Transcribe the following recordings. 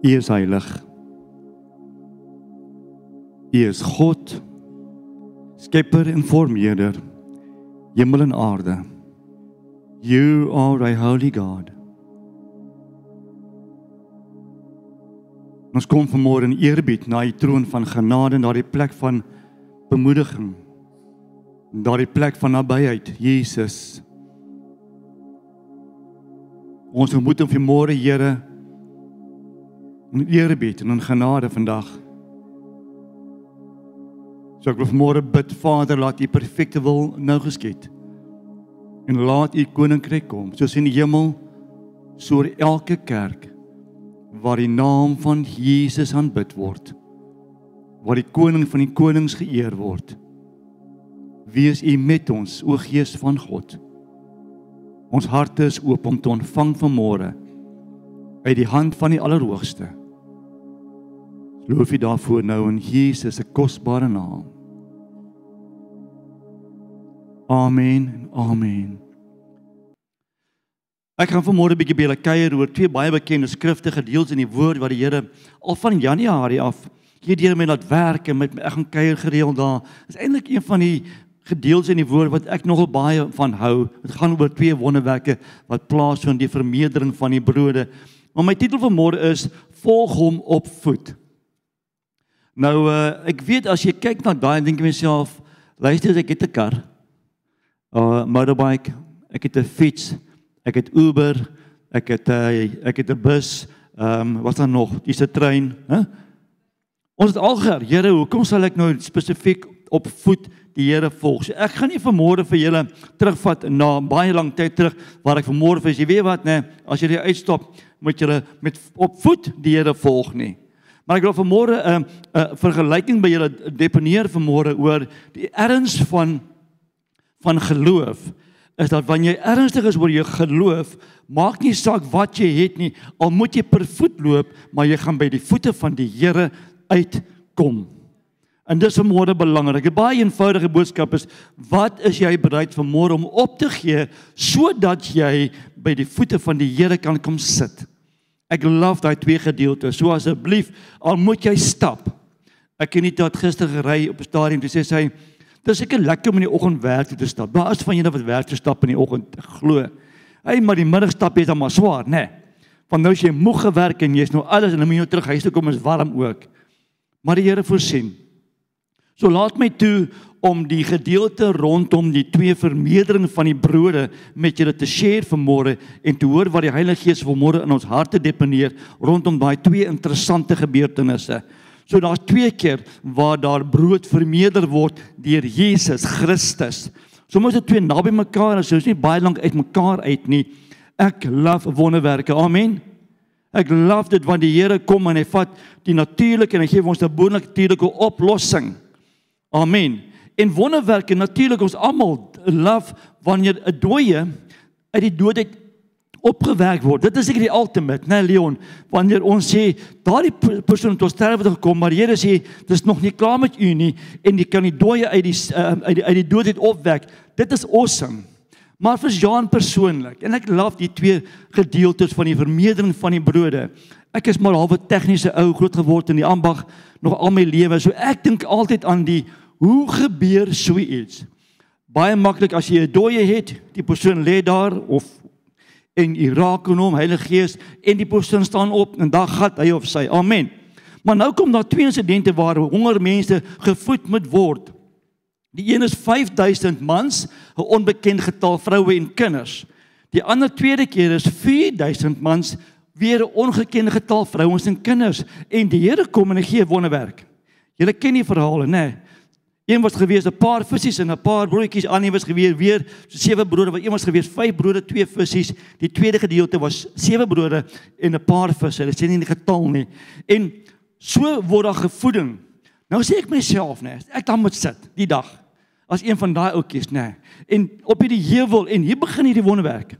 U is heilig. U is God, skepper en vormgewer, hemel en aarde. You are a holy God. Ons kom vanmôre in eerbied na u troon van genade en daardie plek van bemoediging. Daardie plek van nabyheid, Jesus. Ons moet hom vanmôre, Here, in eerbied en in genade vandag. So ek wil vanmôre bid, Vader, laat u perfekte wil nou geskied. En laat u koninkryk kom, soos in die hemel, so oor elke kerk waar die naam van Jesus aanbid word. Waar die koning van die konings geëer word. Wees U met ons, o Gees van God. Ons harte is oop om te ontvang vanmôre uit die hand van die Allerhoogste. Loof U daarvoor nou in Jesus se kosbare naam. Amen. Amen. Ek gaan vanmôre 'n bietjie by julle kuier oor twee baie bekende skrifte gedeels in die woord wat die Here al van Januarie af hierdeur my laat werk en met my ek gaan kuier gereeld daar. Dit is eintlik een van die gedeels in die woord wat ek nogal baie van hou. Dit gaan oor twee wonderwerke wat plaasvind die vermeerdering van die brode. Maar my titel vanmôre is volg hom op voet. Nou uh, ek weet as jy kyk na daai dink jy myself, luister ek het 'n kar. 'n uh, motorbike, ek het 'n fiets ek het Uber, ek het uh, ek het 'n bus, ehm um, wat dan nog, dis 'n trein, hè? Ons het al gehoor, Here, hoekom sal ek nou spesifiek op voet die Here volg? So ek gaan nie vanmôre vir julle terugvat na baie lank tyd terug waar ek vanmôre vir jy weet wat nê, as jy die uitstop, moet jy met op voet die Here volg nie. Maar ek wil vanmôre 'n uh, 'n uh, vergelyking by julle deponeer vanmôre oor die erns van van geloof is dat wanneer jy ernstig is oor jou geloof, maak nie saak wat jy het nie, al moet jy per voet loop, maar jy gaan by die voete van die Here uitkom. En dis 'n môre belangrik. 'n Baie eenvoudige boodskap is: wat is jy bereid vir môre om op te gee sodat jy by die voete van die Here kan kom sit? Ek love daai twee gedeeltes. So asseblief, al moet jy stap. Ek het nie tot gister gery op 'n stadium toe sê sy Dit is seker lekker om in die oggend werk toe te stap. Maar as van julle wat werk te stap in die oggend, glo. Hey, maar die middagstap is dan maar swaar, né? Nee. Want nou as jy moeg gewerk en jy's nou alles en dan moet jy nou terug huis toe kom is warm ook. Maar die Here voorsien. So laat my toe om die gedeelte rondom die twee vermeerdering van die brode met julle te share vanmôre en te hoor wat die Heilige Gees vanmôre in ons harte deponeer rondom daai twee interessante gebeurtenisse. So daar's twee keer waar daar brood vermeerder word deur Jesus Christus. Sommige is twee naby mekaar, so is nie baie lank uit mekaar uit nie. Ek love wonderwerke. Amen. Ek love dit wanneer die Here kom en hy vat die natuurlike en hy gee ons 'n bonatuurlike oplossing. Amen. En wonderwerke natuurlik ons almal love wanneer 'n dooie uit die dood uit opgewerk word. Dit is seker die ultimate, né, nee, Leon? Wanneer ons sê daardie persoon het tot sterwe gekom, maar Here sê dis nog nie klaar met u nie en jy kan die dooie uit die uh, uit die uit die dood uit opwek. Dit is awesome. Maar vir Jean persoonlik en ek love die twee gedeeltes van die vermeerdering van die brode. Ek is maar halwe tegniese ou groot geword in die ambag nog al my lewe. So ek dink altyd aan die hoe gebeur so iets? Baie maklik as jy 'n dooie het, die persoon lê daar of en U raak in hom Heilige Gees en die persoon staan op en dan gat hy of sy. Amen. Maar nou kom daar twee insidente waar honger mense gevoed moet word. Die een is 5000 mans, 'n onbekend getal vroue en kinders. Die ander tweede keer is 4000 mans, weer 'n ongekende getal vrouens en kinders en die Here kom en hy gee wonderwerk. Julle ken die verhale, né? Nee? Een was gewees 'n paar visse en 'n paar broodjies, ander was gewees weer sewe brode, wat een was gewees vyf brode, twee visse. Die tweede gedeelte was sewe brode en 'n paar visse. Dit sê nie die getal nie. En so word daar gevoeding. Nou sê ek myself, nê, ek dan moet sit die dag as een van daai oudjies, nê. En op hierdie heuwel en hier begin hierdie wonderwerk.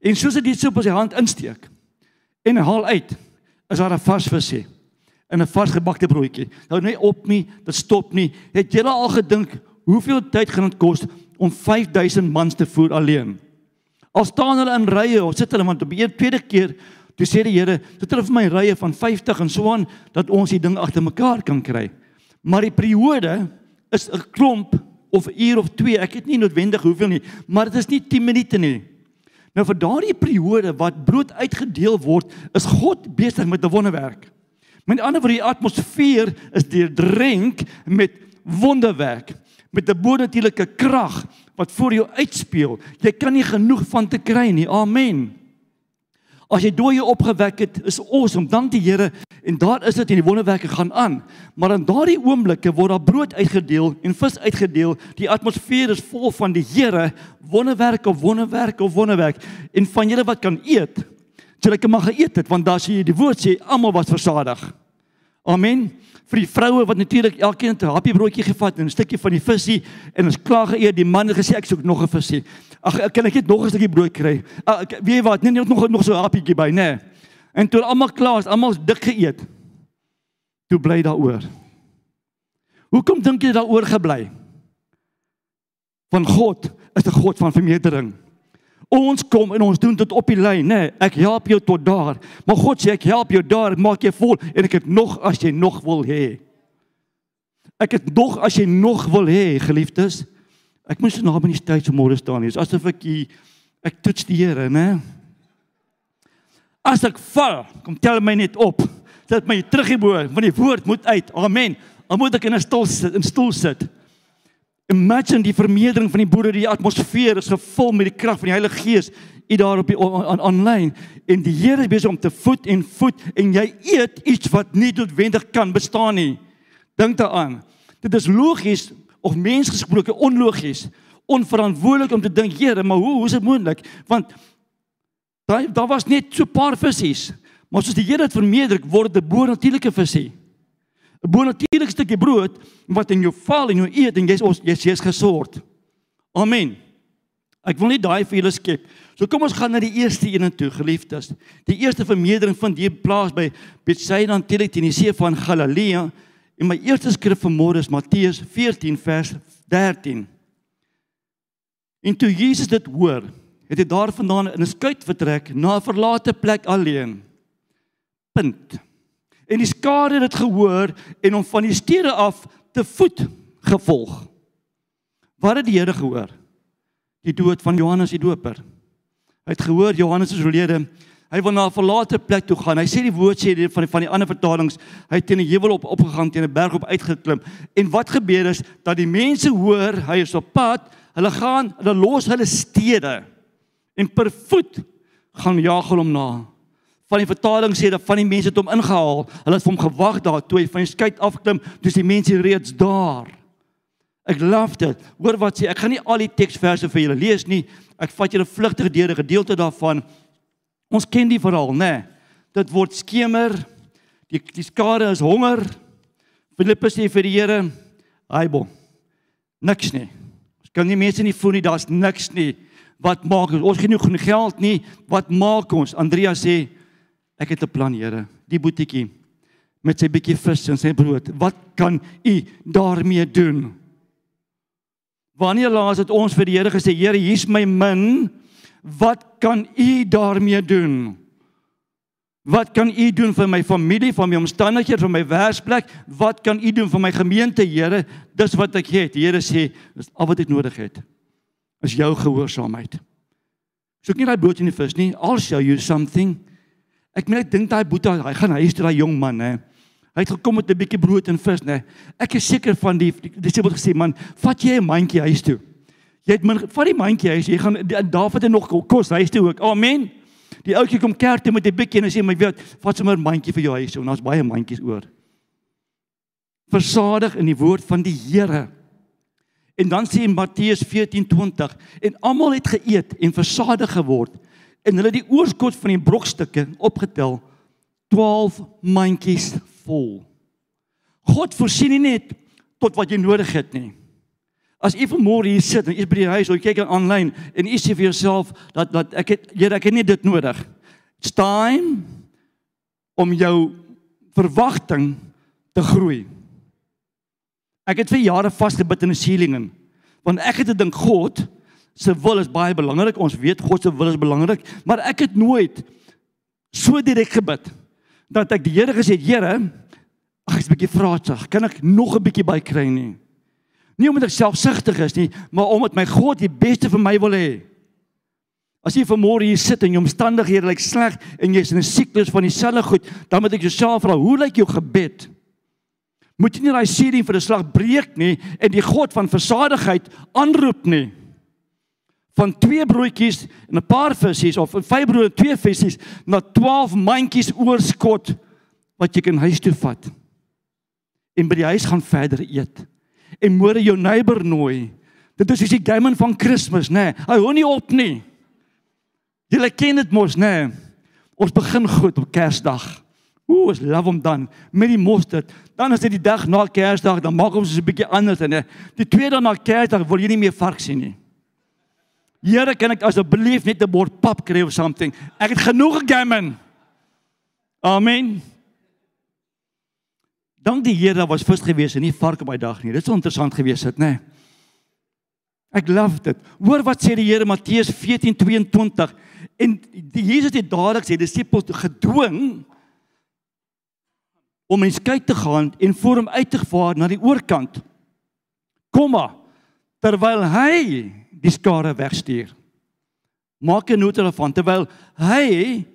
En soos dit so op sy hand insteek en haal uit, is daar 'n vars visie in 'n varsgebakte broodjie. Nou net op nie, dit stop nie. Het julle al gedink hoeveel tyd gaan dit kos om 5000 mans te voer alleen? Al staan hulle in rye of sit hulle want op die tweede keer Toe sê die Here, "Dit het vir my rye van 50 en so aan dat ons die ding agter mekaar kan kry." Maar die periode is 'n klomp of 'n uur of 2, ek het nie noodwendig hoeveel nie, maar dit is nie 10 minute nie. Nou vir daardie periode wat brood uitgedeel word, is God besig met 'n wonderwerk. Met ander woorde, die atmosfeer is deurdrenk met wonderwerk, met 'n bonatuurlike krag wat voor jou uitspeel. Jy kan nie genoeg van te kry nie. Amen. As jy dooie opgewek het, is awesome. Dank die Here. En daar is dit en die wonderwerke gaan aan. Maar in daardie oomblikke word daar brood uitgedeel en vis uitgedeel. Die atmosfeer is vol van die Here, wonderwerke of wonderwerke of wonderwerk. En van julle wat kan eet, sal ek maar geëet het want daar sê die woord sê almal was versadig. Amen vir die vroue wat natuurlik elkeen 'n happie broodjie gevat en 'n stukkie van die visie en ons klaar geëet. Die man het gesê ek soek nog 'n visie. Ag kan ek net nog 'n stukkie brood kry? Ag weet jy wat? Nee, net nog nog so 'n happietjie by, nê. Nee. En toe almal klaar is, almal dik geëet. Toe bly daaroor. Hoekom dink jy daaroor gebly? Van God is 'n God van vermeerdering. Ons kom en ons doen dit op die lyn, nê. Nee, ek help jou tot daar. Maar God sê ek help jou daar, maak jy vol en ek het nog as jy nog wil hê. Ek het nog as jy nog wil hê, geliefdes. Ek moes nou by die tyd so môre staan hier. Asof ek hier, ek toets die Here, nê. As ek val, kom tel my net op. Sit my terug hier bo, want die woord moet uit. Amen. Dan moet ek in 'n stoel sit, in stoel sit. Imagine die vermeerdering van die boere, die atmosfeer is gevul met die krag van die Heilige Gees hier daar op die aanlyn en die Here is besig om te voed en voed en jy eet iets wat nie noodwendig kan bestaan nie. Dink daaraan. Dit is logies of mensgesproke onlogies, onverantwoordelik om te dink, Here, maar hoe hoe is dit moontlik? Want daar daar was net so 'n paar visse. Maar soos die Here dit vermeerder, word 'n bo natuurlike visie. 'n bonatuurlike stukkie brood wat in jou val en jou eet en jy's ons jy's jy's gesort. Amen. Ek wil nie daai vir julle skep. So kom ons gaan na die eerste een toe, geliefdes. Die eerste vermeerdering vind hier plaas by Bethsaida natuurlik in die see van Galilea. En my eerste skrif vir môre is Matteus 14 vers 13. En toe Jesus dit hoor, het hy daarvandaan in 'n skuit vertrek na 'n verlate plek alleen. Punt en die skare het dit gehoor en hom van die stede af te voet gevolg. Wat het die Here gehoor? Die dood van Johannes die Doper. Hy het gehoor Johannes is oorlede. Hy wil na 'n verlate plek toe gaan. Hy sê die woord sê die van die van die ander vertalings, hy het teen 'n heuwel op opgegaan, teen 'n berg op uitgeklim. En wat gebeur is dat die mense hoor hy is op pad, hulle gaan, hulle los hulle stede en per voet gaan jag hulle hom na van die vertaling sê dat van die mense het hom ingehaal. Hulle het vir hom gewag daar toe hy van die skei afklim, dis die mense reeds daar. Ek love dit. Hoor wat sê, ek gaan nie al die teksverse vir julle lees nie. Ek vat julle vlugtig deur 'n gedeelte daarvan. Ons ken die verhaal, né? Nee. Dit word skemer. Die die skare is honger. Filippus sê vir die Here, "Haaibo. Niks nie. Ons kan nie mense nie voed nie, daar's niks nie. Wat maak ons? Ons nie genoeg geld nie. Wat maak ons?" Andrea sê, Ek het 'n plan, Here. Die boetiekie met sy bietjie vis en sy brood. Wat kan u daarmee doen? Wanneer laas het ons vir die Here gesê, Here, hier's my min. Wat kan u daarmee doen? Wat kan u doen vir my familie, vir my omstandighede, vir my werksplek? Wat kan u doen vir my gemeente, Here? Dis wat ek het. Here sê, dis al wat ek nodig het. Is jou gehoorsaamheid. Soek nie daai brood en die vis nie. I'll show you something. Ek meen ek dink daai boetie, hy gaan huis toe daai jong man hè. Hy het gekom met 'n bietjie brood en vis nê. Ek is seker van die disipels gesê man, vat jy 'n mandjie huis toe. Jy het min vat die mandjie huis, jy gaan Dawid het nog kos huis toe ook. Amen. Die ouetjie kom kerk toe met 'n bietjie en hy sê my weet, vat sommer 'n mandjie vir jou huis toe. Ons baie mandjies oor. Versadig in die woord van die Here. En dan sê in Matteus 14:20 en almal het geëet en versadig geword en hulle die oorskot van die brokstukke opgetel 12 mandjies vol. God voorsien nie net tot wat jy nodig het nie. As jy vanmôre hier sit en jy is by die huis of kyk aanlyn en jy sê vir jouself dat dat ek het Here ek het nie dit nodig. It's time om jou verwagting te groei. Ek het vir jare vasgebid in 'n ceiling in want ek het gedink God se wil is baie belangrik. Ons weet God se wil is belangrik, maar ek het nooit so direk gebid dat ek die Here gesê het, Here, ag ek's 'n bietjie vraatsig, kan ek nog 'n bietjie bykry nie? Nie omdat ek selfsugtig is nie, maar omdat my God die beste vir my wil hê. As jy vanmôre hier sit en jou omstandighede lyk sleg en jy's in 'n siklus van dieselfde goed, dan moet ek jouself vra, hoe lyk jou gebed? Moet jy nie daai serie vir 'n slag breek nie en die God van versadigheid aanroep nie. Van twee broodjies en 'n paar visse of vyf broode en twee visse na 12 mandjies oorskot wat jy kan huis toe vat. En by die huis gaan verder eet. En môre jou neighbor nooi. Dit is die diamond van Kersfees, nê? Nee. Hy hou nie op nie. Julle ken dit mos, né? Nee. Ons begin goed op Kersdag. Ooh, ons love hom dan met die mosterd. Dan is dit die dag na Kersdag, dan maak ons 'n bietjie anders en hè. Die tweede na Kersdag wil jy nie meer vark sien nie. Here, kan ek asseblief net 'n bord pap kry of something? Ek het genoeg gegamen. Amen. Dank die Here was vis gewees en nie vark op daai dag nie. Dit sou interessant gewees het, né? Nee. Ek love dit. Hoor wat sê die Here Matteus 14:22 en die Jesus het dadelik sy disippels gedwing om in skei te gaan en voor hom uit te vaar na die oorkant. Komma terwyl hy die skare wegstuur. Maak 'n noot daarvan terwyl hy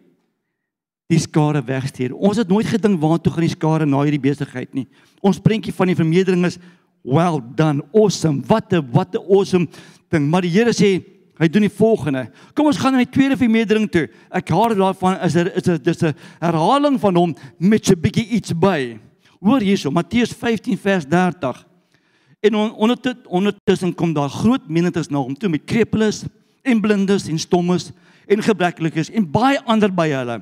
die skare wegstuur. Ons het nooit gedink waartoe gaan die skare na hierdie besigheid nie. Ons prentjie van die vermeerdering is well done, awesome. Wat 'n wat 'n awesome ding. Maar die Here sê hy doen die volgende. Kom ons gaan na die tweede vermeerdering toe. Ek haal daarvan is er is 'n dis 'n herhaling van hom met 'n bietjie iets by. Hoor hierso, Matteus 15 vers 30. En on, ondertussen ondertussen kom daar groot menigtes na hom toe met krepeles en blindes en stommes en gebreklikes en baie ander by hulle.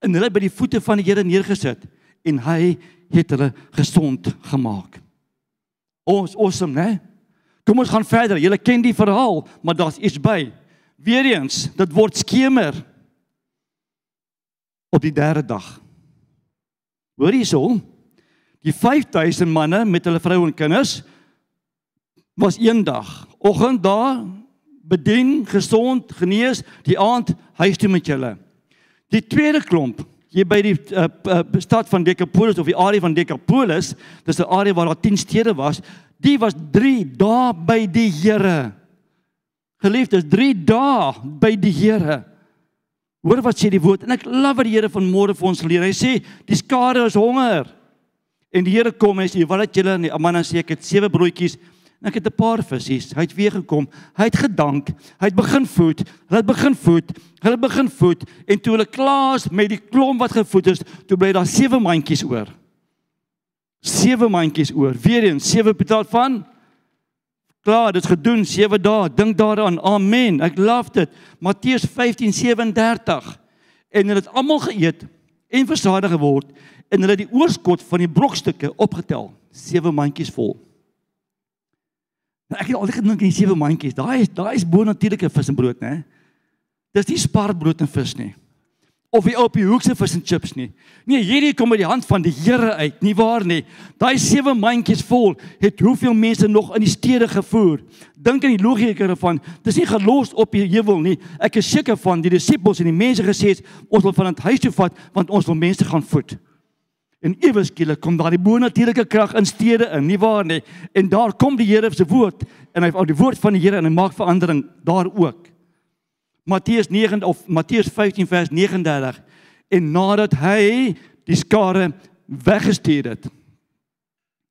En hulle by die voete van die Here neergesit en hy het hulle gesond gemaak. Ons awesome, né? Kom ons gaan verder. Julle ken die verhaal, maar daar's iets by. Weereens, dit word skemer op die derde dag. Hoor hierso. Die 5000 manne met hulle vroue en kinders was een dag. Oggend daar bedien, gesond, genees, die aand huis toe met julle. Die tweede klomp jy by die uh, uh, stad van Decapolis of die area van Decapolis, dis 'n area waar daar 10 stede was, die was 3 dae by die Here. Geliefdes, 3 dae by die Here. Hoor wat sê die woord en ek love wat die Here vanmôre vir ons leer. Hy sê die skare is honger. En die Here kom en sê wat het julle? Die man sê ek het sewe broodjies En ek het 'n paar visse. Hy het weer gekom. Hy het gedank. Hy het begin voed. Hulle het begin voed. Hulle het begin voed en toe hulle klaar is met die klomp wat gevoed is, toe bly daar sewe mandjies oor. Sewe mandjies oor. Weereens sewe betaal van Klaar, dit is gedoen 7 dae. Dink daaraan. Amen. Ek love dit. Matteus 15:37. En hulle het almal geëet en versadig geword en hulle het die oorskot van die brokstukke opgetel. Sewe mandjies vol. Ek het altyd gedink die sewe mandjies, daai is daai is bo-natuurlike vis en brood, né? Dis nie spaarbrood en vis nie. Of die op die hoekse vis en chips nie. Nee, hierdie kom uit die hand van die Here uit, nie waar nie? Daai sewe mandjies vol het hoeveel mense nog in die stede gevoer? Dink aan die logika daarvan. Dis nie gelos op die heuwel nie. Ek is seker van die disippels en die mense gesê het ons wil van dit huis toe vat want ons wil mense gaan voed. En ewe skielik kom daar die bonatuurlike krag in stede in, nie waar nie? En daar kom die Here se woord en hy al die woord van die Here en hy maak verandering daar ook. Matteus 9 of Matteus 15 vers 39 en nadat hy die skare weggestuur het,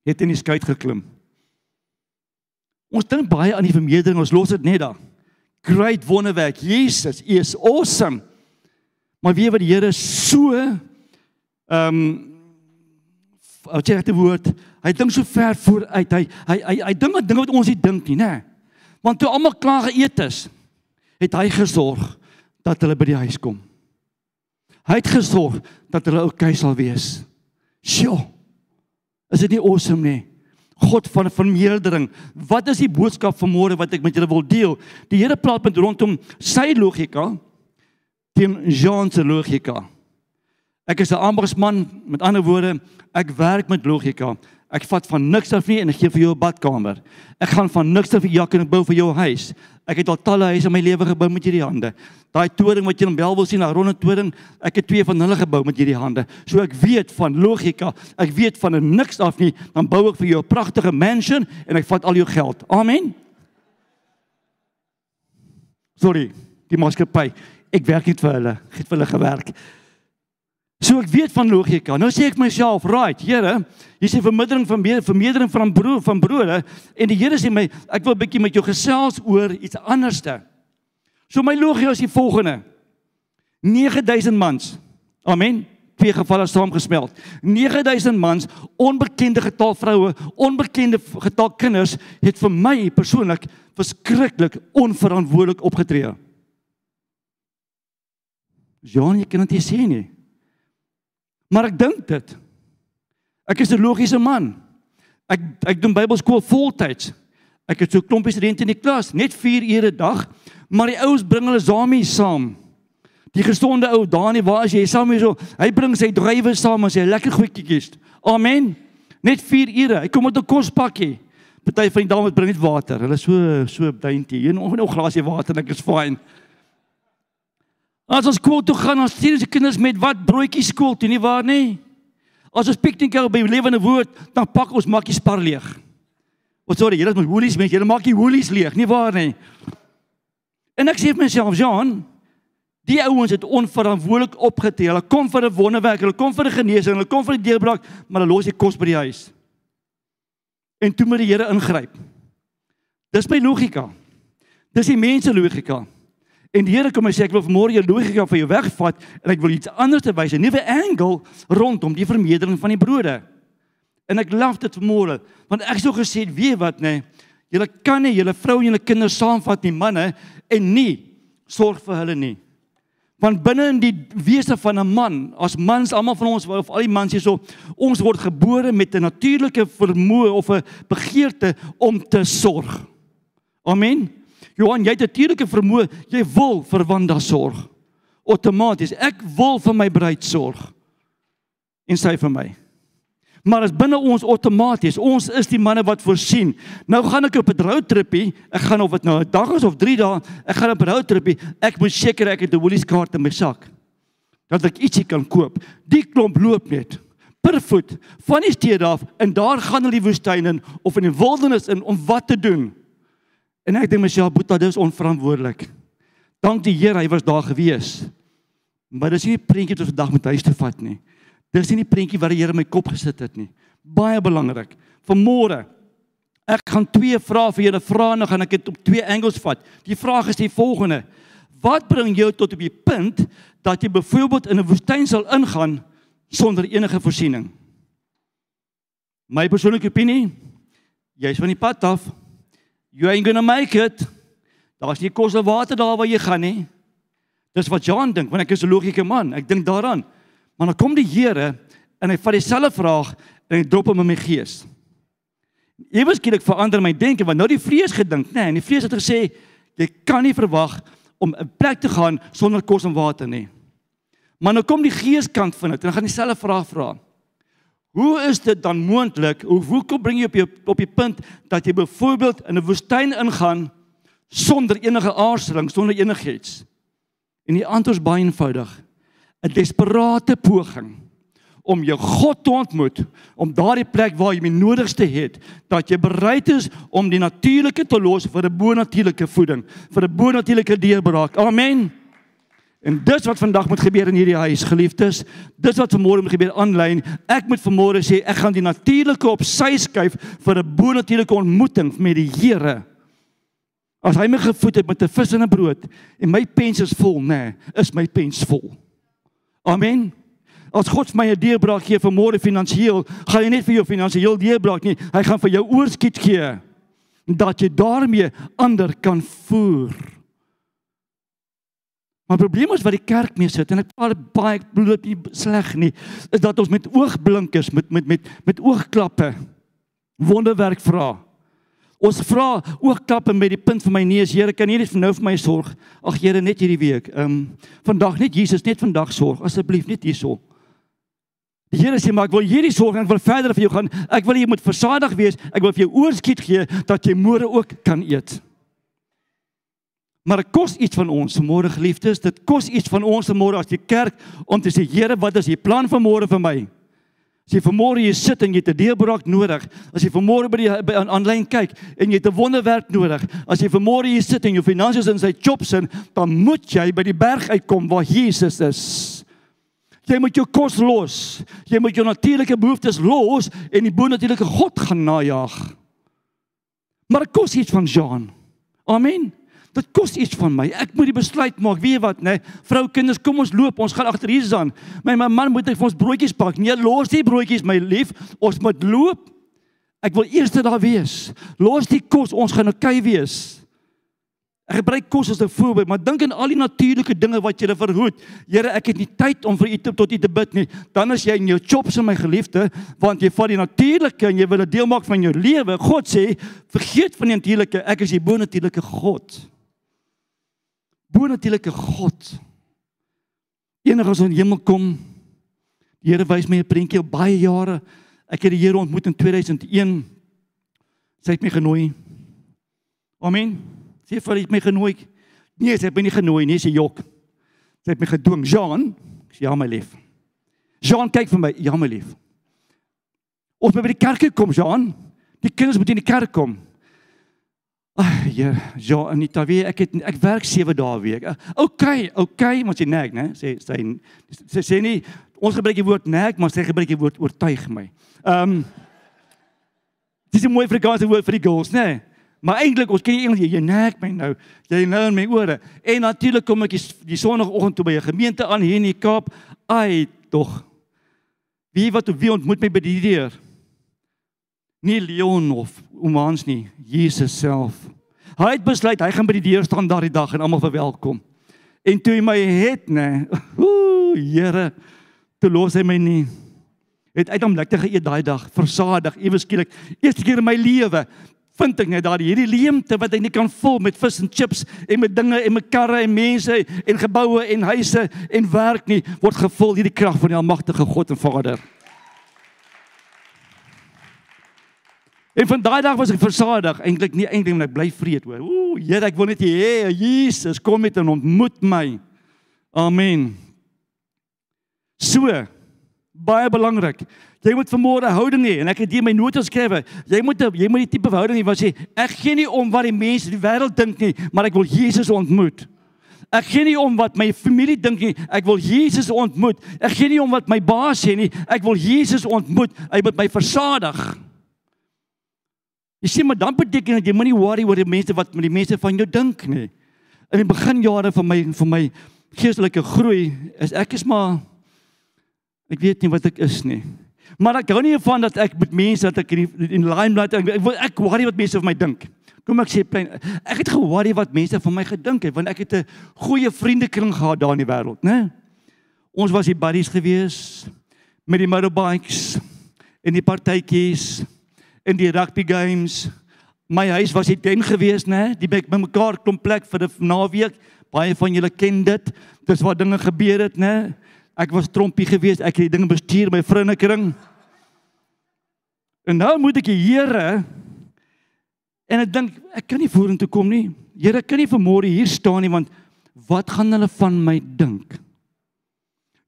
het in die skei geklim. Ons dink baie aan die vermeerdering, ons los dit net daar. Great wonderwerk. Jesus is awesome. Maar wie wat die Here so ehm um, wat jy regte woord, hy dink so ver vooruit. Hy hy hy, hy dink aan dinge wat ons nie dink nie, nê? Want toe almal klaar geëet is, het hy gesorg dat hulle by die huis kom. Hy het gesorg dat hulle oukei sal wees. Sjoe. Is dit nie awesome nie? God van vermeerdering. Wat is die boodskap vanmôre wat ek met julle wil deel? Die Here praat met rondom sy logika teen Jean se logika. Ek is 'n ambersman, met ander woorde, ek werk met logika. Ek vat van niks af nie en ek gee vir jou 'n badkamer. Ek gaan van niks af vir jak en ek bou vir jou 'n huis. Ek het al talle huise in my lewe gebou met hierdie hande. Daai toring wat jy in Bel wil sien, daai ronde toring, ek het twee van hulle gebou met hierdie hande. So ek weet van logika, ek weet van niks af nie, dan bou ek vir jou 'n pragtige mansion en ek vat al jou geld. Amen. Sorry, die maatskappy. Ek werk net vir hulle. Ek het vir hulle gewerk. So ek weet van logika. Nou sê ek myself, right, Here, jy sê vermindering van vermeerdering van brood van brode en die Here sê my, ek wil 'n bietjie met jou gesels oor iets anderste. So my logika is die volgende. 9000 mans. Amen. Twee gevalle saamgesmeld. 9000 mans, onbekende getal vroue, onbekende getal kinders het vir my persoonlik verskriklik onverantwoordelik opgetree. Johan, jy kan dit nie sê nie. Maar ek dink dit. Ek is 'n logiese man. Ek ek doen Bybelskool voltyds. Ek het so klomp studente in die klas, net 4 ure 'n dag, maar die ouens bring hulle Zami saam. Die gesonde ou Dani, waar is jy? Saam hier so. Hy bring sy drywe saam en sy lekker goedjies. Amen. Net 4 ure. Hy kom met 'n kospakkie. Party van die dames bring net water. Hulle so so dainty. Een nog 'n glasie water en ek is fine. As ons skool toe gaan, dan stuur ons die kinders met wat broodjies skool toe, nie waar nie? As ons piknik hou by lewende woord, dan pak ons makkies spar leeg. O, sorry, julle moet woolies met, julle maak die woolies leeg, nie waar nie? En ek sê vir myself, Jean, die ouens het onverantwoordelik opgetree. Hulle kom vir 'n wonderwerk, hulle kom vir 'n genesing, hulle kom vir 'n deurbraak, maar hulle los die kos by die huis. En toe moet die Here ingryp. Dis my logika. Dis die mense logika. En die Here kom en sê ek wil vanmôre jou logika van jou wegvat en ek wil iets anders wys, 'n nuwe angle rondom die vermeerdering van die brode. En ek laf dit vanmôre want ek sou gesê weet wat nê, nee, julle kan nie julle vrou en julle kinders saamvat nie manne en nie sorg vir hulle nie. Want binne in die wese van 'n man, as mans almal van ons of al die mans hierso, ons word gebore met 'n natuurlike vermoë of 'n begeerte om te sorg. Amen. Johan, jy het 'n natuurlike vermoë, jy wil vir Wanda sorg. Outomaties, ek wil vir my bruid sorg. En sy vir my. Maar as binne ons outomaties, ons is die manne wat voorsien. Nou gaan ek op 'n roadtripie, ek gaan of dit nou 'n dag is of 3 dae, ek gaan op 'n roadtripie, ek moet seker ek het 'n Woolies kaart in my sak. Dat ek ietsie kan koop. Die klomp loop net per voet van die stede af en daar gaan hulle die woestyn in of in die wildernis in om wat te doen? En ek dink myself, Boeta, dis onverantwoordelik. Dank die Here, hy was daar gewees. Maar dis nie 'n prentjie wat ons vandag met huis toe vat nie. Dis nie 'n prentjie wat die Here in my kop gesit het nie. Baie belangrik. Vanmôre ek gaan twee vrae vir julle vra en dan gaan ek dit op twee angles vat. Die vraag is die volgende: Wat bring jou tot op die punt dat jy byvoorbeeld in 'n woestyn sal ingaan sonder enige voorsiening? My persoonlike opinie, jy's van die pad af. You ain't gonna make it. Daar's nie kos of water daar waar jy gaan nie. Dis wat Jan dink, want ek is 'n logiese man. Ek dink daaraan. Maar dan kom die Here en hy vat dieselfde vraag en hy drop hom in my gees. Eweskielik verander my denke want nou die vrees gedink, nê, nee, en die vrees het gesê jy kan nie verwag om 'n plek te gaan sonder kos en water nie. Maar nou kom die geeskant van dit en dan gaan dieselfde vraag vra. Hoe is dit dan moontlik? Hoe hoe kom bring jy op jou op die punt dat jy byvoorbeeld in 'n woestyn ingaan sonder enige aarzeling, sonder enigiets? En die antwoord is baie eenvoudig. 'n Desperate poging om jou God te ontmoet, om daardie plek waar jy die nodigste het, dat jy bereid is om die natuurlike te los vir 'n bonatuurlike voeding, vir 'n bonatuurlike deurbraak. Amen. En dis wat vandag moet gebeur in hierdie huis, geliefdes. Dis wat vanmôre moet gebeur aanlyn. Ek moet vanmôre sê ek gaan die natuurlike op sy skuif vir 'n bonatuurlike ontmoeting met die Here. As hy my gevoed het met 'n vis en 'n brood en my pens is vol, nê, nee, is my pens vol. Amen. As God my 'n deurbraak gee vir môre finansiëel, gaan hy net vir jou finansiëel deurbraak nie, hy gaan vir jou oorskiet gee dat jy daarmee ander kan voer. Maar die probleem is wat die kerk mee sit en ek val baie bloot nie sleg nie, is dat ons met oogblinkers met met met met oogklappe wonderwerk vra. Ons vra oogklappe met die punt van my neus, Here, kan U net nou vir my sorg? Ag Here, net hierdie week. Ehm um, vandag net Jesus, net vandag sorg asseblief net hierso. Die Here sê maar ek wil hierdie sorg en ek wil verder vir jou gaan. Ek wil jy moet versadig wees. Ek wil vir jou oorskiet gee dat jy môre ook kan eet. Maar dit kos iets van ons môre geliefdes. Dit kos iets van ons môre as die kerk om te sê Here, wat is u plan vir môre vir my? As jy vanmôre hier sit en jy 'n deurbraak nodig, as jy vanmôre by die by aanlyn kyk en jy 'n wonderwerk nodig, as jy vanmôre hier sit en jou finansies in sy chops in, dan moet jy by die berg uitkom waar Jesus is. Jy moet jou kos los. Jy moet jou natuurlike behoeftes los en die bonatuurlike God gaan najag. Maar kos iets van Jean. Amen. Dit kos iets van my. Ek moet die besluit maak. Weet jy wat, nê? Nee, vrou, kinders, kom ons loop. Ons gaan agter Jesus aan. My, my man moet vir ons broodjies pak. Nee, los die broodjies, my lief. Ons moet loop. Ek wil eers daar wees. Los die kos. Ons gaan okay wees. Ek gebruik kos as 'n voorbeeld, maar dink aan al die natuurlike dinge wat jy verhoed. Here, ek het nie tyd om vir u te tot u te bid nie. Dan as jy in jou chops in my geliefde, want jy vat die natuurlike en jy wil 'n deel maak van jou lewe. God sê, vergeet van die natuurlike, ek is die bonatuurlike God. Bonatuurlike God. Enige as ons in die hemel kom, die Here wys my 'n prentjie op baie jare. Ek het die Here ontmoet in 2001. Sy het my genooi. Amen. Sy het vir my genooi. Nee, sy het my nie genooi nie, sy jok. Sy het my gedwing. Jean, ek sê ja my lief. Jean kyk vir my, ja my lief. Ons moet by die kerk kom, Jean. Die kinders moet in die kerk kom. Ag, ja, ja, Anita, wie ek het ek werk 7 dae week. OK, OK, maar sy nag, né? Sê sy sy sê nie ons gebruik die woord nag, maar sy gebruik die woord oortuig my. Ehm um, Dis 'n mooi Afrikaanse woord vir die girls, né? Nee. Maar eintlik ons ken jy Engels, jy nek my nou. Jy nou in my ore. En natuurlik kom ek die, die sonoggend toe by 'n gemeente aan hier in die Kaap. Ai, tog. Wie wat wie ontmoet my by die deur? Nie Leon of Omans nie, Jesus self. Hy het besluit hy gaan by die deur staan daardie dag en almal verwelkom. En toe hy my het, nê. Ooh, Here, toe los hy my nie. Het uit hom lekker geëet daai dag, versadig, ewe skielik, eerste keer in my lewe vind ek net daar hierdie leemte wat hy nie kan vul met vis en chips en met dinge en met karre en mense en geboue en huise en werk nie word gevul hierdie krag van die almagtige God en Vader. En van daai dag was ek versadig, eintlik nie eintlik net bly vreed hoor. Ooh, Here, ek wil net hê Jesus kom met en ontmoet my. Amen. So baie belangrik. Jy moet vermoere houding hê en ek het hier my notas geskryf. Jy moet jy moet die tipe houding hê wat sê ek gee nie om wat die mense die wêreld dink nie, maar ek wil Jesus ontmoet. Ek gee nie om wat my familie dink nie, ek wil Jesus ontmoet. Ek gee nie om wat my baas sê nie, ek wil Jesus ontmoet. Hy moet my versadig. Jy sien maar dan beteken dit jy moenie worry oor die mense wat met die mense van jou dink nie. In die beginjare van my van my geestelike groei is ek is maar ek weet nie wat ek is nie. Maar ek hou nie van dat ek met mense dat ek in die in limelight ek ek, ek worry wat mense van my dink. Kom ek sê plain ek het ge-worry wat mense van my gedink het want ek het 'n goeie vriendekring gehad daar in die wêreld, né? Ons was die buddies gewees met die motorbikes en die partytjies en die rugby games. My huis was die tent gewees, né? Die by mekaar klomp plek vir 'n naweek. Baie van julle ken dit. Dis waar dinge gebeur het, né? Ek was trompie gewees, ek het die ding bestuur my vriendekring. En nou moet ek die Here en ek dink ek kan nie vorentoe kom nie. Here, kan nie vanmôre hier staan nie want wat gaan hulle van my dink?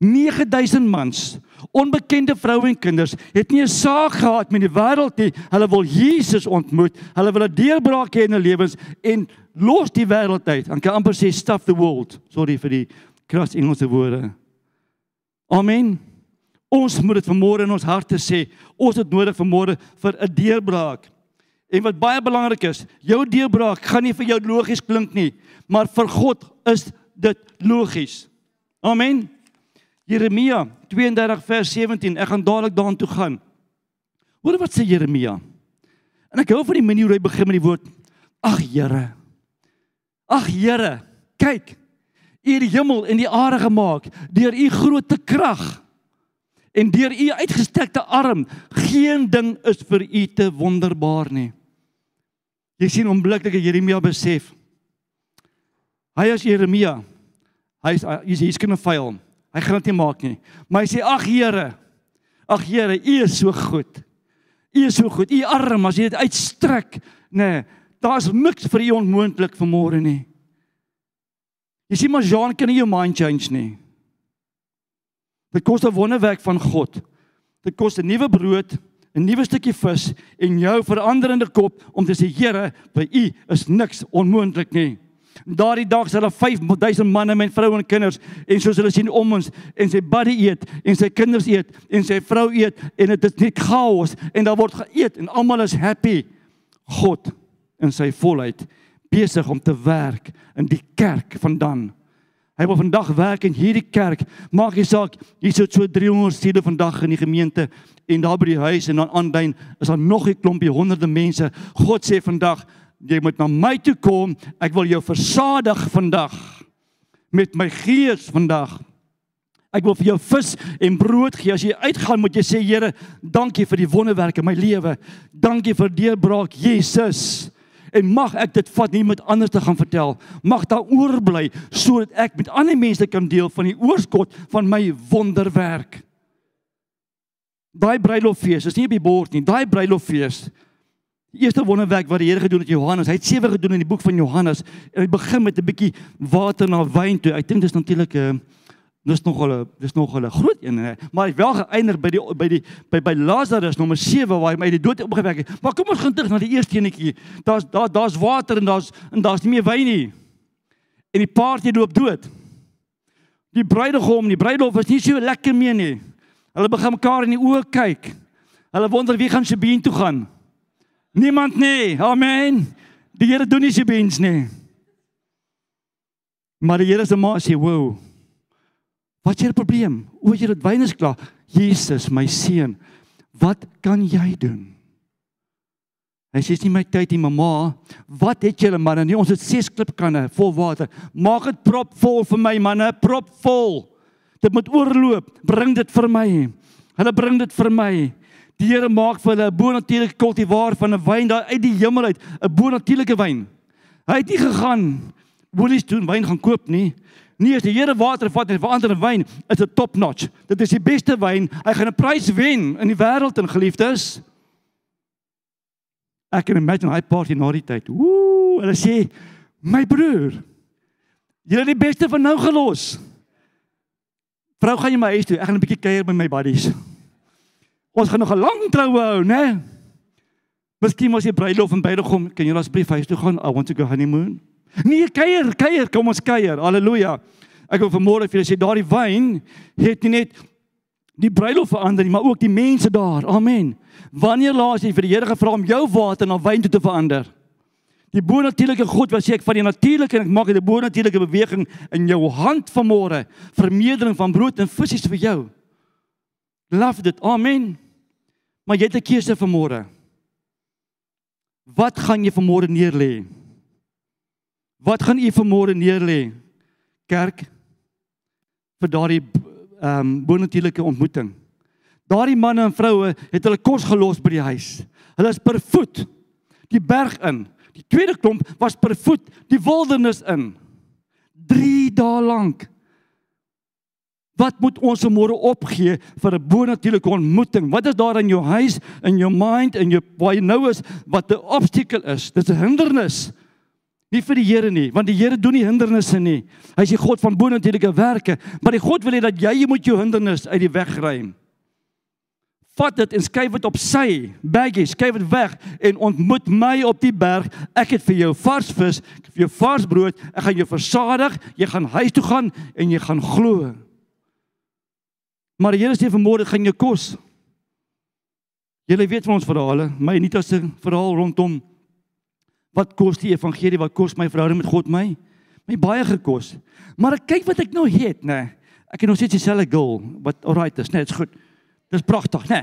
9000 mans, onbekende vroue en kinders, het nie 'n saak gehad met die wêreld nie. Hulle wil Jesus ontmoet. Hulle wil 'n deurbraak hê in hulle lewens en los die wêreld uit. Dan kan amper sê stuff the world. Sorry vir die kras Engelse woorde. Amen. Ons moet dit vanmôre in ons harte sê. Ons het nodig vanmôre vir 'n deurbraak. En wat baie belangrik is, jou deurbraak gaan nie vir jou logies klink nie, maar vir God is dit logies. Amen. Jeremia 32 vers 17. Ek gaan dadelik daaraan toe gaan. Hoor wat sê Jeremia? En ek hou van die manier hoe hy begin met die woord: Ag Here. Ag Here, kyk. U het die hemel en die aarde gemaak deur u groot krag en deur u uitgestrekte arm. Geen ding is vir u te wonderbaar nie. Jy sien onmiddellik Jeremia besef. Hy is Jeremia. Hy is hy's hier's kan 'n vyel. Hy gaan dit nie maak nie. Maar hy sê ag Here, Ag Here, U is so goed. U is so goed. U arm as jy dit uitstrek, nê. Nee, Daar's niks vir U onmoontlik vanmôre nie. Jy sien maar Jean kan nie jou mind change nie. Dit kos 'n wonderwerk van God. Dit kos 'n nuwe brood, 'n nuwe stukkie vis en jou veranderende kop om te sê Here, by U is niks onmoontlik nie. Daardie dag sal daar 5000 manne met vroue en kinders en soos hulle sien om ons en sy buddy eet en sy kinders eet en sy vrou eet en dit is net chaos en daar word geëet en almal is happy. God in sy volheid besig om te werk in die kerk vandaan. Hy wil vandag werk in hierdie kerk. Maak nie saak hier sit so 300 siele vandag in die gemeente en daar by die huis en dan aanduin is daar nog 'n klompie honderde mense. God sê vandag jy moet na my toe kom. Ek wil jou versadig vandag met my gees vandag. Ek wil vir jou vis en brood gee. As jy uitgaan, moet jy sê Here, dankie vir die wonderwerke in my lewe. Dankie vir deurbraak Jesus en mag ek dit vat nie met ander te gaan vertel mag daar oorbly sodat ek met ander mense kan deel van die oorskot van my wonderwerk daai bruiloffees is nie op die bord nie daai bruiloffees die eerste wonderwerk wat die Here gedoen het Johannes hy het sewe gedoen in die boek van Johannes hy begin met 'n bietjie water na wyn toe ek dink dis natuurlik 'n uh, Dis nog hulle, dis nog hulle groot een, maar hy wel geëindig by die by die by by Lazarus nommer 7 waar hy my die dood opgewek het. Maar kom ons gaan terug na die eerste enetjie. Daar's daar daar's water en daar's en daar's nie meer wyn nie. En die paartjie loop dood. Die bruidegom, die bruilof is nie so lekker meer nie. Hulle begin mekaar in die oë kyk. Hulle wonder wie gaan se been toe gaan. Niemand nie. Amen. Die Here doen nie se beens nie. Maar die Here se ma sê, "Wow." Wat is jou probleem? O, jy het wyn is klaar. Jesus, my seun, wat kan jy doen? Hy sê dis nie my tyd nie, mamma. Wat het julle manne? Nee, ons het ses klipkanne vol water. Maak dit propvol vir my manne, propvol. Dit moet oorloop. Bring dit vir my. Hulle bring dit vir my. Die Here maak vir hulle 'n bonatuurlike kultivar van 'n wyn daar uit die hemel uit, 'n bonatuurlike wyn. Hy het nie gegaan woelies doen wyn gaan koop nie. Nie as die Here water vat en verander in wyn, is dit top notch. Dit is die beste wyn. Hy gaan 'n prys wen in die wêreld en geliefdes. Ek kan imagine hy party na die tyd. Ooh, hulle sê my broer. Jy het die beste van nou gelos. Vrou, gaan jy my huis toe? Ek gaan 'n bietjie kuier by my buddies. Ons gaan nog 'n lang troue hou, né? Miskien was jy bruilof en bruidegom, kan jy asseblief huis toe gaan? I want to go honeymoon. Nee, kuier, kuier, kom ons kuier. Halleluja. Ek wil vanmôre vir julle sê daardie wyn het nie net die bruilof verander nie, maar ook die mense daar. Amen. Wanneer laas jy vir die Here gevra om jou water na wyn toe te verander? Die bonatuurlike God wat sê ek van die natuurlike en ek maak 'n bonatuurlike beweging in jou hand vanmôre, vermeerdering van brood en visse vir jou. Love dit. Amen. Maar jy het 'n keuse vanmôre. Wat gaan jy vanmôre neerlê? Wat gaan u vanmôre neerlê? Kerk vir daardie ehm um, bonatuurlike ontmoeting. Daardie manne en vroue het hulle kos gelos by die huis. Hulle is per voet die berg in. Die tweede klomp was per voet die wildernis in. 3 dae lank. Wat moet ons môre opgee vir 'n bonatuurlike ontmoeting? Wat is daar in jou huis, in jou mind, in jou waar jy nou is wat 'n obstakel is? Dis 'n hindernis. Nie vir die Here nie, want die Here doen nie hindernisse nie. Hy is die God van bonatuurlike werke, maar die God wil hê dat jy moet jou hindernis uit die weg ruim. Vat dit en skuif dit op sy baggie, skuif dit weg en ontmoet my op die berg. Ek het vir jou vars vis, vir jou vars brood. Ek gaan jou versadig. Jy gaan huis toe gaan en jy gaan glo. Maar die Here sê vanmôre gaan jou kos. Julle weet van ons verhale, my Anita se verhaal rondom Wat kos die evangelie? Wat kos my verhouding met God my? My baie gekos. Maar ek kyk wat ek nou het, nê. Ek het nog steeds dieselfde goal. Wat alright is, net is goed. Dis pragtig, nê.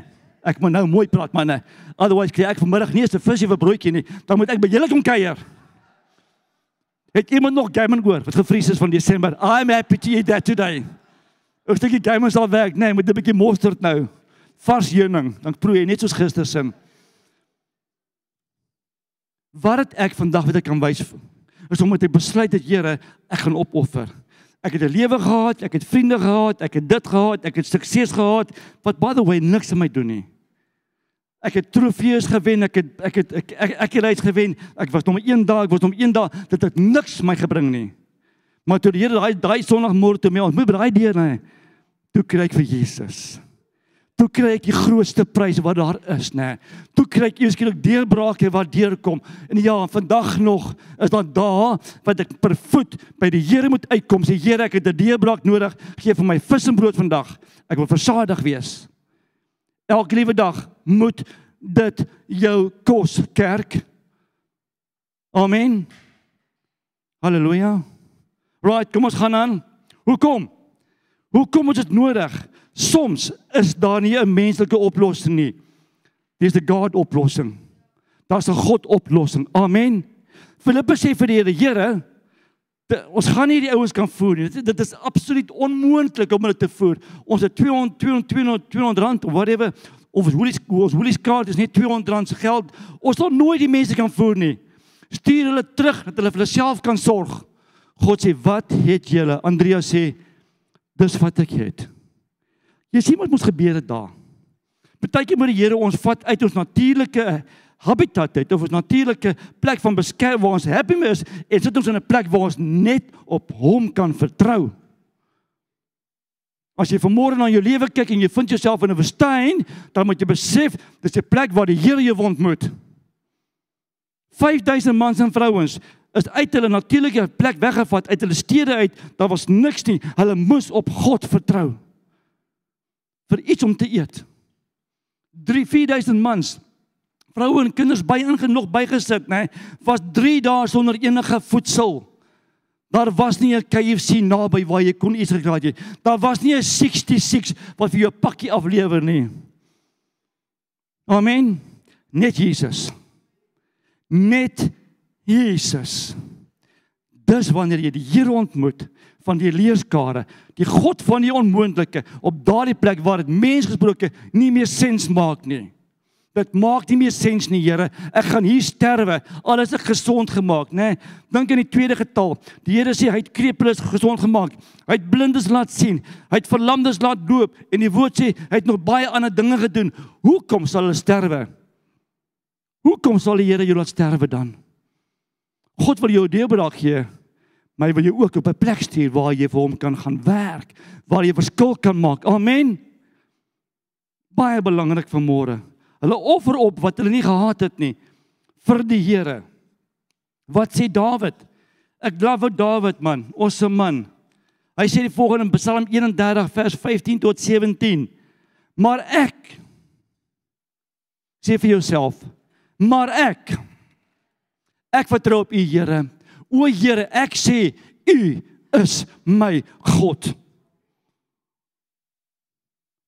Ek moet nou mooi praat, manne. Otherwise kry ek vanmiddag nie eens 'n visie 'n broodjie nie. Dan moet ek by julle kom kuier. Het iemand nog gamen gehoor wat gevries is van Desember? I'm happy to eat that today. Ek dink die gamen sal werk, nee, met 'n bietjie mosterd nou. Vars heuning, dan proe jy net soos gister se. Wat het ek vandag wat ek kan wys is om met 'n besluit dat Here, ek gaan opoffer. Ek het 'n lewe gehad, ek het vriende gehad, ek het dit gehad, ek het sukses gehad wat by the way niks aan my doen nie. Ek het trofees gewen, ek het ek het ek ek, ek het reeds gewen. Ek was nommer 1 daar, ek was nommer 1 daar. Dit het niks my gebring nie. Maar toe die Here daai daai Sondagmôre toe my ontmoet by daai deur, nee, toe kry ek vir Jesus. Toe kry ek die grootste prys wat daar is, nê. Toe kry ek ewesklik deurbrake wat deurkom. En ja, vandag nog is daar dae wat ek per voet by die Here moet uitkom. Sê Here, ek het 'n deurbraak nodig. Gee vir my vis en brood vandag. Ek wil versadig wees. Elke liewe dag moet dit jou kos, kerk. Amen. Halleluja. Right, kom ons gaan aan. Hoekom? Hoekom is dit nodig? Soms is daar nie 'n menslike oplossing nie. Dis 'n God oplossing. Daar's 'n God oplossing. Amen. Filippus sê vir die Here, Here, ons gaan nie die ouens kan voer nie. Dit, dit is absoluut onmoontlik om hulle te voer. Ons het 200 200 200 200 rand of whatever of ons hoelies ons hoelies kaart is net 200 rand se geld. Ons sal nooit die mense kan voer nie. Stuur hulle terug dat hulle vir hulle self kan sorg. God sê, "Wat het julle?" Andrea sê, "Dis wat ek het." Jy sien wat ons gebeur het daar. Partykeer moet die Here ons vat uit ons natuurlike habitat uit of ons natuurlike plek van beskerm waar ons happy is en sit ons in 'n plek waar ons net op hom kan vertrou. As jy vanmôre na jou lewe kyk en jy vind jouself in 'n woestyn, dan moet jy besef dis 'n plek waar die Here jou ontmoet. 5000 mans en vrouens is uit hulle natuurlike plek weggevat uit hulle stede uit. Daar was niks nie. Hulle moes op God vertrou vir iets om te eet. 3 4000 mans vroue en kinders by ingenog bygesit nê was 3 dae sonder enige voedsel daar was nie 'n KFC naby waar jy kon iets gekry het daar was nie 'n 66 wat vir jou pakkie aflewer nie amen net Jesus net Jesus dis wanneer jy die Here ontmoet van die leerskare, die God van die onmoontlike op daardie plek waar dit mensgesproke nie meer sens maak nie. Dit maak nie meer sens nie, Here. Ek gaan hier sterwe. Alles is gesond gemaak, nê? Dink aan die tweede getal. Die Here sê hy het krepeles gesond gemaak. Hy het blindes laat sien. Hy het verlamdes laat loop en die woord sê hy het nog baie ander dinge gedoen. Hoekom sal hulle sterwe? Hoekom sal die Here jou laat sterwe dan? God wil jou deurbraak gee maar hy wil jou ook op 'n plek stuur waar jy vir hom kan gaan werk, waar jy verskil kan maak. Amen. Baie belangrik vir môre. Hulle offer op wat hulle nie gehad het nie vir die Here. Wat sê Dawid? Ek glo Dawid man, ons se man. Hy sê die volgende in Psalm 31 vers 15 tot 17. Maar ek sê vir jouself, maar ek ek vertrou op U Here O Here, ek sê U is my God.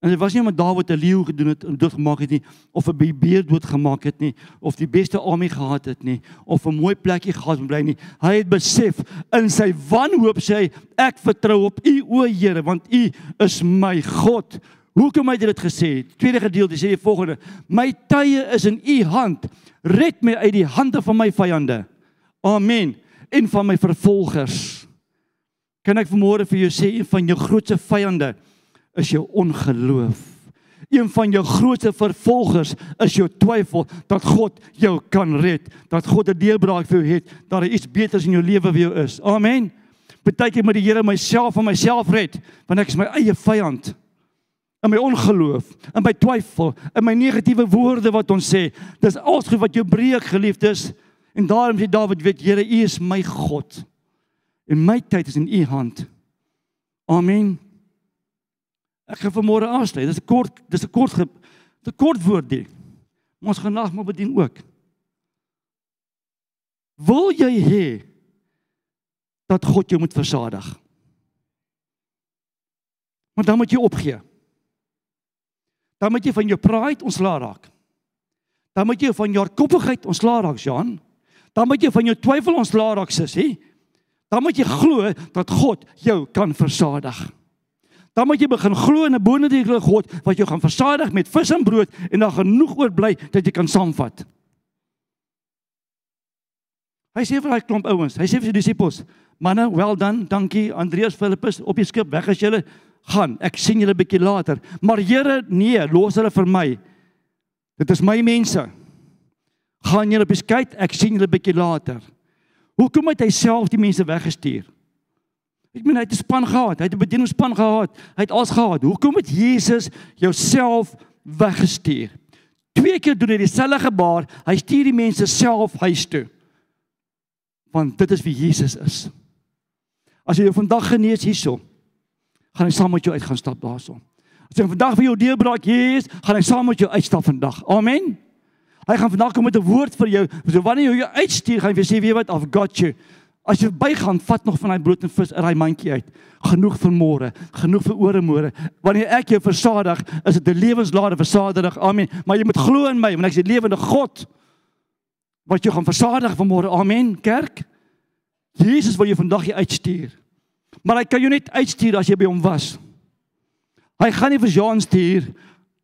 En dit was nie omdat Dawid 'n leeu gedoen het en doodgemaak het nie of 'n beer doodgemaak het nie of die beste army gehad het nie of 'n mooi plekkie gehad om bly nie. Hy het besef in sy wanhoop sê hy ek vertrou op U o Here want U is my God. Hoekom het hy dit gesê? Tweede gedeelte sê die volgende: My tye is in U hand. Red my uit die hande van my vyande. Amen en van my vervolgers. Kan ek vanmôre vir jou sê een van jou grootste vyande is jou ongeloof. Een van jou grootste vervolgers is jou twyfel dat God jou kan red, dat God 'n deurbraak vir jou het, dat daar iets beters in jou lewe vir jou is. Amen. Partykeer moet die Here myself van myself red, want ek is my eie vyand. In my ongeloof, in my twyfel, in my negatiewe woorde wat ons sê, dis alsgoed wat jou breek geliefdes. En daarom sê Dawid, weet Here, U is my God. En my tyd is in U hand. Amen. Ek gaan vanmôre afsluit. Dis 'n kort, dis 'n kort 'n kort woordie. Ons gaan nag maar bedien ook. Wil jy hê dat God jou moet versadig? Maar dan moet jy opgee. Dan moet jy van jou pride ontslaa raak. Dan moet jy van jou koppigheid ontslaa raak, Jean dan moet jy van jou twyfel ontslaa raak sussie. Dan moet jy glo dat God jou kan versadig. Dan moet jy begin glo in 'n bonatuurlike God wat jou gaan versadig met vis en brood en dan genoeg oorbly dat jy kan saamvat. Hy sê vir daai klomp ouens, hy sê vir sy disippels, manne, well done, dankie Andreas Philippus op die skip weg as julle gaan. Ek sien julle bietjie later. Maar Here, nee, los hulle vir my. Dit is my mense. Gaan julle op die skei, ek sien julle bietjie later. Hoekom het hy self die mense weggestuur? Ek meen hy het 'n span gehad, hy het 'n bedieningsspan gehad, hy het alles gehad. Hoekom het Jesus jouself weggestuur? Twee keer doen hy dieselfde gebaar. Hy stuur die mense self huis toe. Want dit is wie Jesus is. As jy vandag genees hierso, gaan hy saam met jou uit gaan stap daarson. As jy vandag vir jou deurbraak Jesus, gaan hy saam met jou uitstap vandag. Amen. Hy gaan vandag kom met 'n woord vir jou. So wanneer jy jou uitstuur, gaan hy vir sê, "Weet wat, I've got you." As jy bygaan, vat nog van daai brood en vis uit daai mandjie uit. Genoeg vir môre, genoeg vir ore môre. Wanneer ek jou versadig, is dit 'n lewenslade versadig. Amen. Maar jy moet glo in my, want ek is die lewende God wat jou gaan versadig vir môre. Amen. Kerk. Jesus wil jou vandag uitstuur. Maar hy kan jou net uitstuur as jy by hom was. Hy gaan nie vir Johan stuur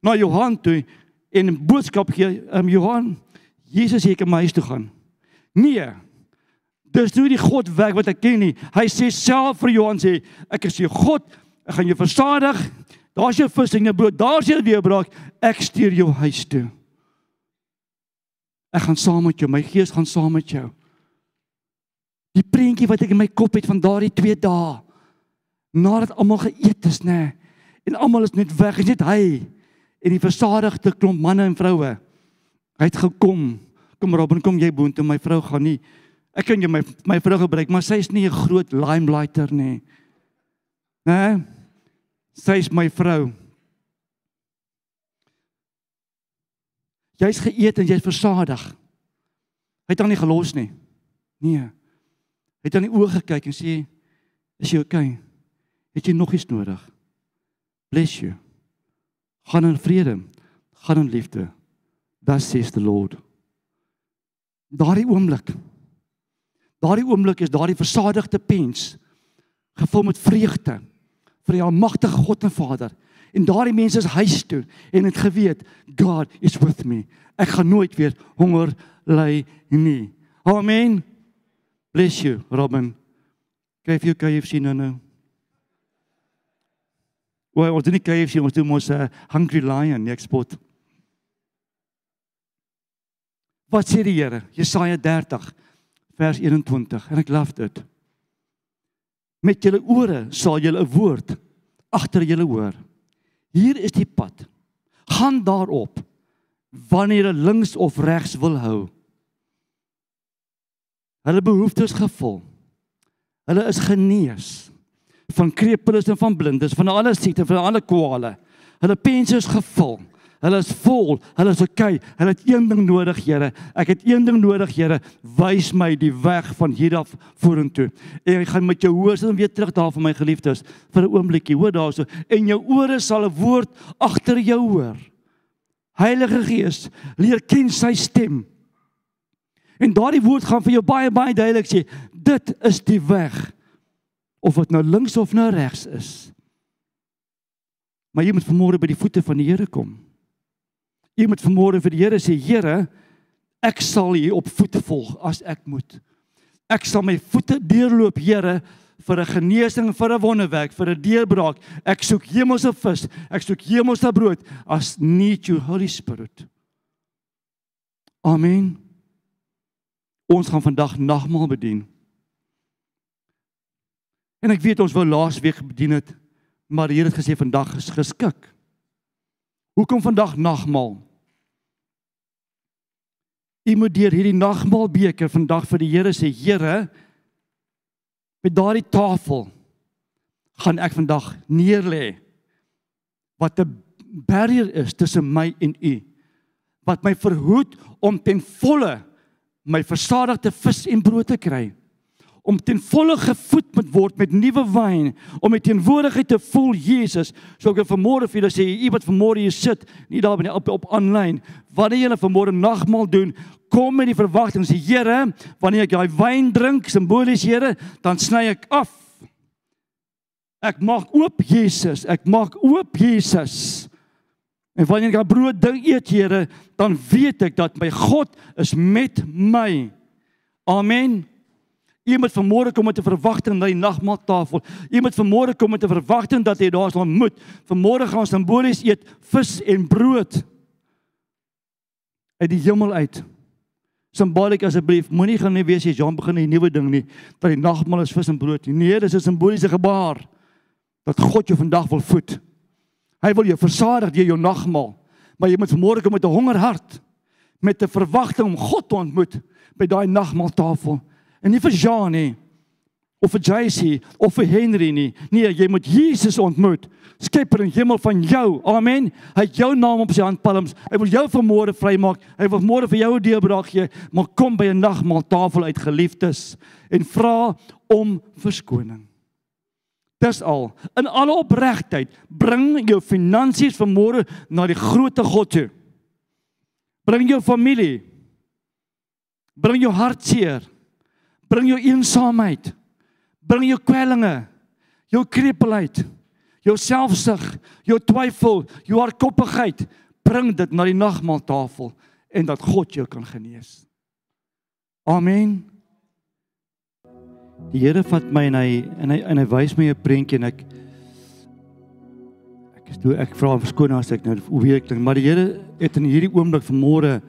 na Johan toe en 'n boodskap gee, um, Johan, Jesus sê ek moet huis toe gaan. Nee. Dis nie die God werk wat ek ken nie. Hy sê self vir Johan sê, ek is jou God, ek gaan jou versadig. Daar's jou vis en jou brood, daar's jou deurbraak. Ek stuur jou huis toe. Ek gaan saam met jou, my gees gaan saam met jou. Die prentjie wat ek in my kop het van daardie 2 dae nadat almal geëet is, nê. Nee, en almal is net weg, is net hy en die versadigde klomp manne en vroue. Hy het gekom. Kom Robin, kom jy boontoe, my vrou gaan nie Ek kan jy my my vrou gebruik, maar sy is nie 'n groot limelighter nie. Né? Sy is my vrou. Jy's geëet en jy's versadig. Hy het hom nie gelos nie. Nee. Hy het aan die oë gekyk en sê, "Is jy okay? Het jy nog iets nodig? Bless you. Gaan in vrede. Gaan in liefde. Thus says the Lord." Daardie oomblik Daardie oomblik is daardie versadigde pens gevul met vreugde vir die almagtige God en Vader. En daardie mense is huis toe en het geweet God is with me. Ek gaan nooit weer honger ly nie. Amen. Bless you, Robin. Jy kan jy sien nou nou. Wel, ons doen nie KFC, ons doen mos 'n uh, Hungry Lion, nie eksport. Wat sê die Here? Jesaja 30 vers 21 en ek love dit. Met julle ore sal julle 'n woord agter julle hoor. Hier is die pad. Gaan daarop wanneer jy links of regs wil hou. Hulle behoeftes gevul. Hulle is genees van krepeles en van blindes, van alle siektes, van alle kwale. Hulle pense is gevul. Hulle is vol. Hulle is okay. Hulle het een ding nodig, Here. Ek het een ding nodig, Here. Wys my die weg van hier af vorentoe. En ek gaan met jou hoor sit en weer terug daar vir my geliefdes vir 'n oombliekie. Hoor daarso. En jou ore sal 'n woord agter jou hoor. Heilige Gees, leer ken sy stem. En daardie woord gaan vir jou baie baie duidelik sê, dit is die weg. Of dit nou links of nou regs is. Maar jy moet vanmôre by die voete van die Here kom. Jy moet vanmôre vir die Here sê, Here, ek sal U op voete volg as ek moet. Ek sal my voete deurloop, Here, vir 'n genesing, vir 'n wonderwerk, vir 'n deurbraak. Ek soek hemelse vis, ek soek hemelse brood as need you Holy Spirit. Amen. Ons gaan vandag nagmaal bedien. En ek weet ons wou laas week bedien het, maar die Here het gesê vandag is geskik. Hoekom vandag nagmaal? U moet deur hierdie nagmaalbeker vandag vir die Here sê, Here, by daardie tafel gaan ek vandag neerlê wat 'n barrier is tussen my en U. Wat my verhoed om ten volle my versadigde vis en brood te kry om ten volle gevoed moet word met nuwe wyn, om met teenwoordigheid te voel Jesus. So ek vir môre vir julle sê, u wat vanmôre hier sit, nie daar binne op op aanlyn, wanneer julle vanmôre nagmaal doen, kom met die verwagting sê Here, wanneer ek daai wyn drink, simbolies Here, dan sny ek af. Ek maak oop Jesus, ek maak oop Jesus. En wanneer ek daai brood ding eet Here, dan weet ek dat my God is met my. Amen. Jy moet vanmôre kom met 'n verwagting na die nagmaaltafel. Jy moet vanmôre kom met 'n verwagting dat jy daar sal ontmoet. Vanmôre gaan ons simbolies eet vis en brood uit die hemel uit. Simboliek asseblief, moenie gaan net wees jy Jan begin 'n nuwe ding nie, dat die nagmaal is vis en brood nie. Nee, dis 'n simboliese gebaar dat God jou vandag wil voed. Hy wil jou versadig deur jou nagmaal. Maar jy moet vanmôre kom met 'n honger hart, met 'n verwagting om God te ontmoet by daai nagmaaltafel. En nie vir Jean nie of vir JC of vir Henry nie. Nee, jy moet Jesus ontmoet. Skepper in hemel van jou. Amen. Hy het jou naam op sy handpalms. Hy wil jou vanmôre vrymaak. Hy wil môre vir jou 'n deurbraak gee. Maar kom by 'n nagmaaltafel uit geliefdes en vra om verskoning. Dis al. In alle opregtheid, bring jou finansies vanmôre na die grootte God toe. Bring jou familie. Bring jou hartseer. Bring jou eensaamheid. Bring jou kwellinge, jou krepeelheid, jou selfsug, jou twyfel, jou hardkoppigheid. Bring dit na die nagmaaltafel en dat God jou kan genees. Amen. Die Here vat my en hy en hy en hy wys my 'n prentjie en ek ek is toe ek vra verskoning as ek nou hoe weet ek maar die Here het in hierdie oomblik vanmôre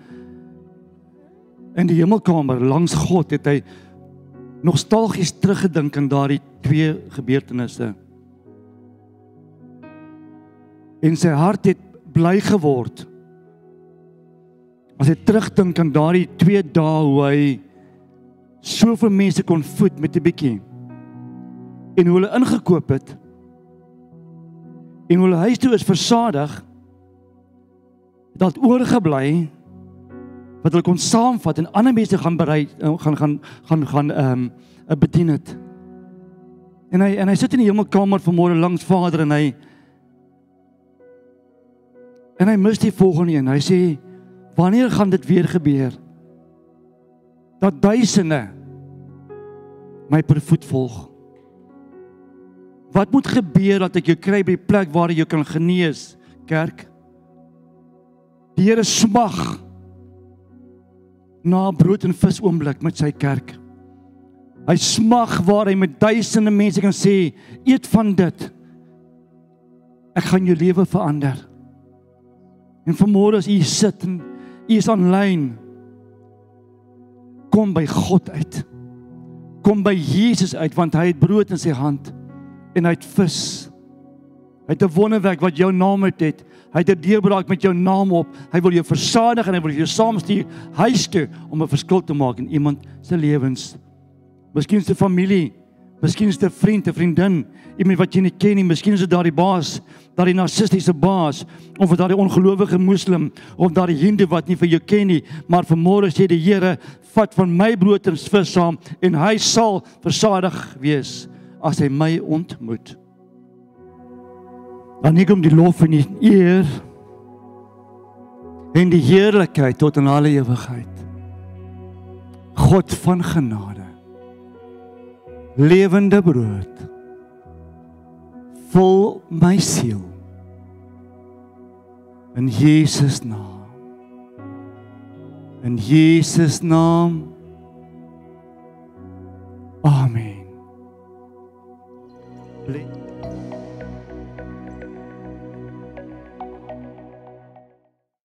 in die hemelkamer langs God het hy nostalgies teruggedink aan daardie twee gebeurtenisse. En sy hart het bly geword. As hy terugdink aan daardie twee dae hoe hy soveel mense kon voed met 'n bietjie en hoe hulle ingekoop het en hoe hulle huis toe is versadig dat oorgebly wat hulle kon saamvat en ander mense gaan berei eh, gaan gaan gaan gaan ehm um, bedien het. En hy en hy sit in die hemelkamer vanmôre langs Vader en hy en hy mis die volgende een. Hy sê wanneer gaan dit weer gebeur? Dat duisende my per voet volg. Wat moet gebeur dat ek jou kry by die plek waar jy kan genees, kerk? Die Here smag na brood en vis oomblik met sy kerk. Hy smag waar hy met duisende mense kan sê, eet van dit. Ek gaan jou lewe verander. En vanmôre as u sit en u is aanlyn, kom by God uit. Kom by Jesus uit want hy het brood in sy hand en hy het vis. Hy het 'n wonderwerk wat jou naam het. het. Hy het 'n deurbraak met jou naam op. Hy wil jou versadig en hy wil jou saamstuur huis toe om 'n verskil te maak in iemand se lewens. Miskien se familie, miskien se vriend, 'n vriendin, iemand wat jy nie ken nie, miskien is dit daardie baas, daardie narcistiese baas of daardie ongelowige moslim of daardie hindu wat nie vir jou ken nie, maar vanmôre sê die Here, vat van my brood en vis saam en hy sal versadig wees as hy my ontmoet. Dan nie kom die lof en die eer en die heerlikheid tot in alle ewigheid. God van genade. Lewende brood. Vol my siel. In Jesus naam. In Jesus naam. Amen. Bless